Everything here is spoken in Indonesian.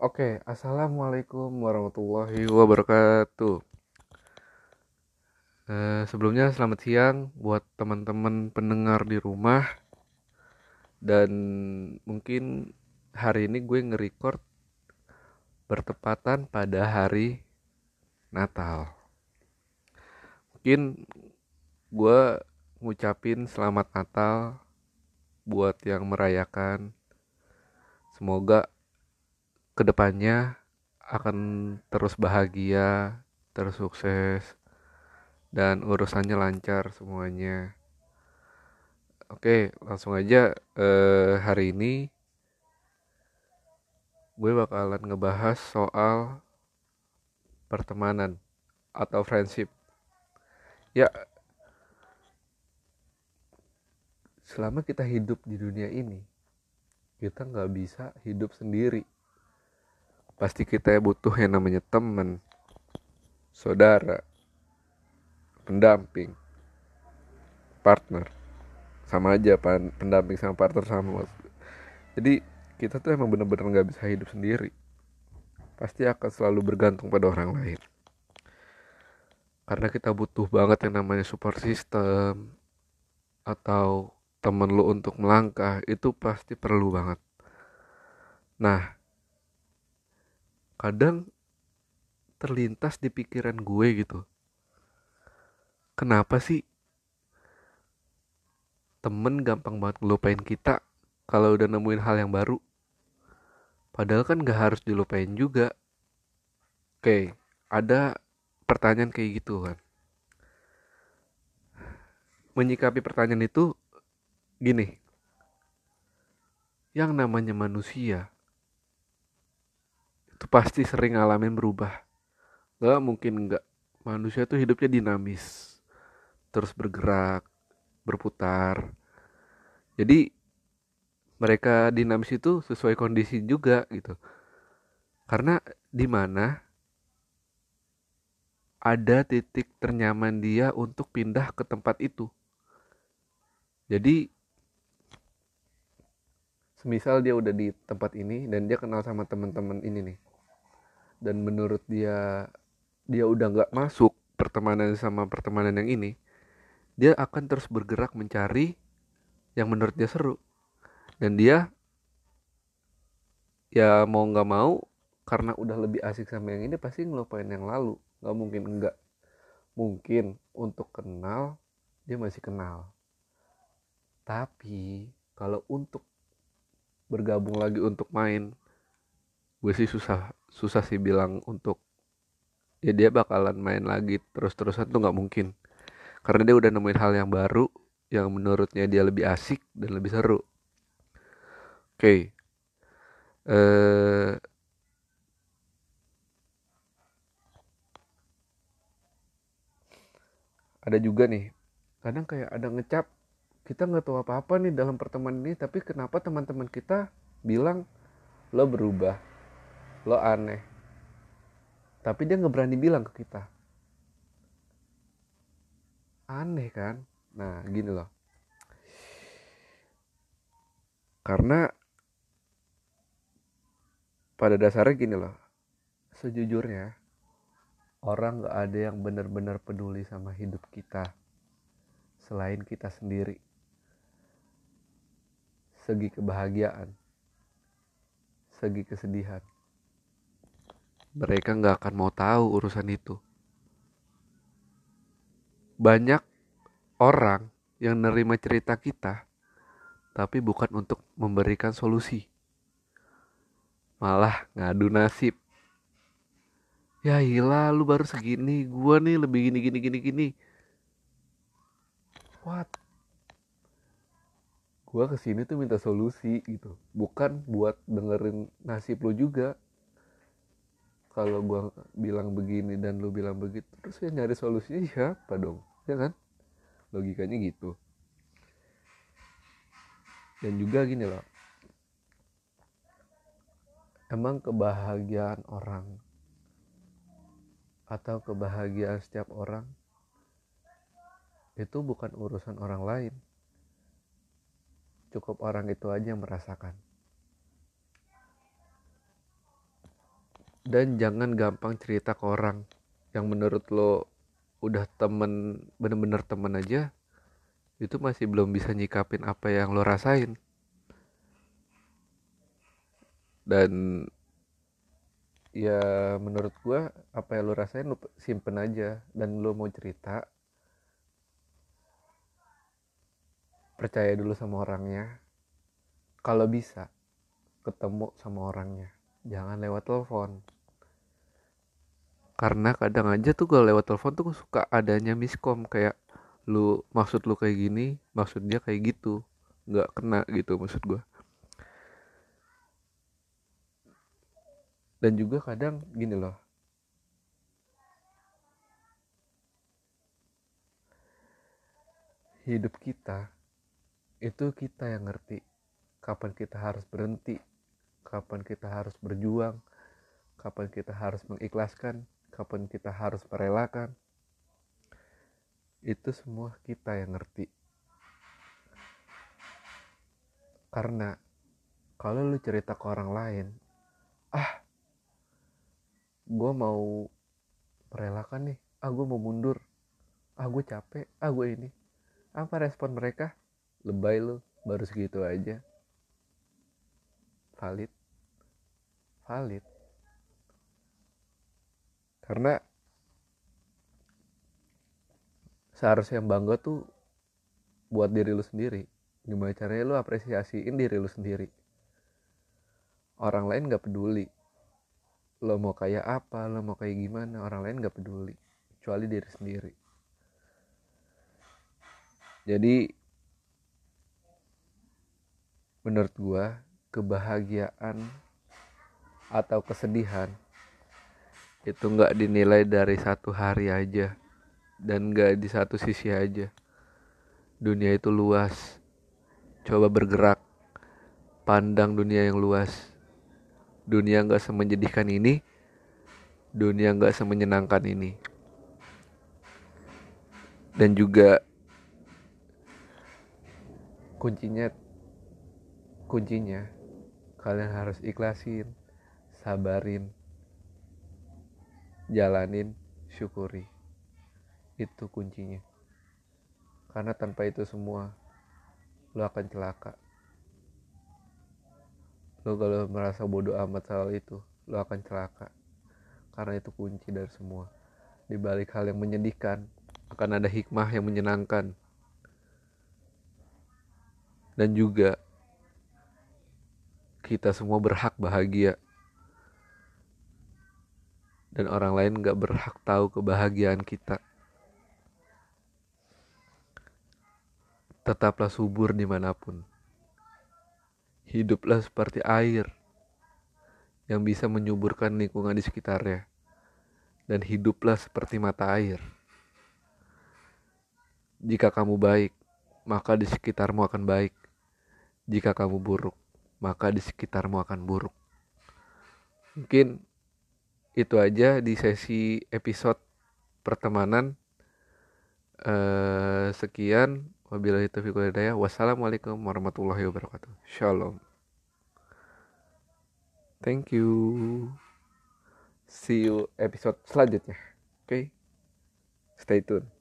Oke, assalamualaikum warahmatullahi wabarakatuh. Eh, sebelumnya selamat siang buat teman-teman pendengar di rumah. Dan mungkin hari ini gue nge-record bertepatan pada hari Natal. Mungkin gue ngucapin selamat Natal buat yang merayakan. Semoga ke depannya akan terus bahagia, terus sukses, dan urusannya lancar semuanya. Oke, langsung aja eh, hari ini gue bakalan ngebahas soal pertemanan atau friendship. Ya, selama kita hidup di dunia ini, kita nggak bisa hidup sendiri pasti kita butuh yang namanya teman, saudara, pendamping, partner. Sama aja pendamping sama partner sama. Jadi kita tuh emang bener-bener gak bisa hidup sendiri. Pasti akan selalu bergantung pada orang lain. Karena kita butuh banget yang namanya support system atau temen lu untuk melangkah itu pasti perlu banget. Nah, kadang terlintas di pikiran gue gitu. Kenapa sih temen gampang banget ngelupain kita kalau udah nemuin hal yang baru? Padahal kan gak harus dilupain juga. Oke ada pertanyaan kayak gitu kan. Menyikapi pertanyaan itu gini. Yang namanya manusia pasti sering ngalamin berubah. Gak mungkin nggak. Manusia tuh hidupnya dinamis. Terus bergerak berputar. Jadi mereka dinamis itu sesuai kondisi juga gitu. Karena di mana ada titik ternyaman dia untuk pindah ke tempat itu. Jadi semisal dia udah di tempat ini dan dia kenal sama teman-teman ini nih dan menurut dia dia udah nggak masuk pertemanan sama pertemanan yang ini dia akan terus bergerak mencari yang menurut dia seru. Dan dia ya mau nggak mau karena udah lebih asik sama yang ini pasti ngelupain yang lalu. Nggak mungkin enggak mungkin untuk kenal dia masih kenal. Tapi kalau untuk bergabung lagi untuk main gue sih susah susah sih bilang untuk ya dia bakalan main lagi terus-terusan tuh nggak mungkin. Karena dia udah nemuin hal yang baru yang menurutnya dia lebih asik dan lebih seru. Oke. Okay. eh ada juga nih. Kadang kayak ada ngecap kita nggak tahu apa-apa nih dalam pertemanan ini tapi kenapa teman-teman kita bilang lo berubah lo aneh. Tapi dia nggak berani bilang ke kita. Aneh kan? Nah gini loh. Karena pada dasarnya gini loh. Sejujurnya orang gak ada yang benar-benar peduli sama hidup kita selain kita sendiri. Segi kebahagiaan segi kesedihan mereka nggak akan mau tahu urusan itu. Banyak orang yang nerima cerita kita, tapi bukan untuk memberikan solusi. Malah ngadu nasib. Ya ilah lu baru segini, gua nih lebih gini gini gini gini. What? Gua ke sini tuh minta solusi gitu, bukan buat dengerin nasib lu juga kalau gue bilang begini dan lu bilang begitu terus ya nyari solusinya siapa dong? Ya kan? Logikanya gitu. Dan juga gini loh. Emang kebahagiaan orang atau kebahagiaan setiap orang itu bukan urusan orang lain. Cukup orang itu aja yang merasakan dan jangan gampang cerita ke orang yang menurut lo udah temen bener-bener temen aja itu masih belum bisa nyikapin apa yang lo rasain. Dan ya menurut gua apa yang lo rasain lo simpen aja dan lo mau cerita percaya dulu sama orangnya. Kalau bisa ketemu sama orangnya. Jangan lewat telepon karena kadang aja tuh kalau lewat telepon tuh suka adanya miskom kayak lu maksud lu kayak gini maksud dia kayak gitu. Nggak kena gitu maksud gue dan juga kadang gini loh. Hidup kita itu kita yang ngerti kapan kita harus berhenti kapan kita harus berjuang kapan kita harus mengikhlaskan kapan kita harus merelakan. Itu semua kita yang ngerti. Karena kalau lu cerita ke orang lain ah gue mau merelakan nih. Ah gue mau mundur. Ah gue capek. Ah gue ini. Apa respon mereka? Lebay lu. Baru segitu aja. Valid. Valid karena seharusnya yang bangga tuh buat diri lu sendiri. Gimana caranya lu apresiasiin diri lu sendiri? Orang lain gak peduli. Lo mau kayak apa lo mau kayak gimana orang lain gak peduli. Kecuali diri sendiri. Jadi menurut gua kebahagiaan atau kesedihan itu nggak dinilai dari satu hari aja. Dan gak di satu sisi aja. Dunia itu luas. Coba bergerak. Pandang dunia yang luas. Dunia gak semenjadikan ini. Dunia gak semenyenangkan ini. Dan juga kuncinya kuncinya kalian harus ikhlasin sabarin jalanin syukuri. Itu kuncinya. Karena tanpa itu semua lo akan celaka. Lo kalau merasa bodoh amat soal itu lo akan celaka. Karena itu kunci dari semua. Di balik hal yang menyedihkan akan ada hikmah yang menyenangkan. Dan juga kita semua berhak bahagia dan orang lain gak berhak tahu kebahagiaan kita tetaplah subur di mana pun. Hiduplah seperti air yang bisa menyuburkan lingkungan di sekitarnya. Dan hiduplah seperti mata air. Jika kamu baik, maka di sekitarmu akan baik. Jika kamu buruk, maka di sekitarmu akan buruk. Mungkin itu aja di sesi episode pertemanan. Uh, sekian Wabillahi taufiq hidayah. Wassalamualaikum warahmatullahi wabarakatuh. Shalom. Thank you. See you episode selanjutnya. Oke. Okay? Stay tune.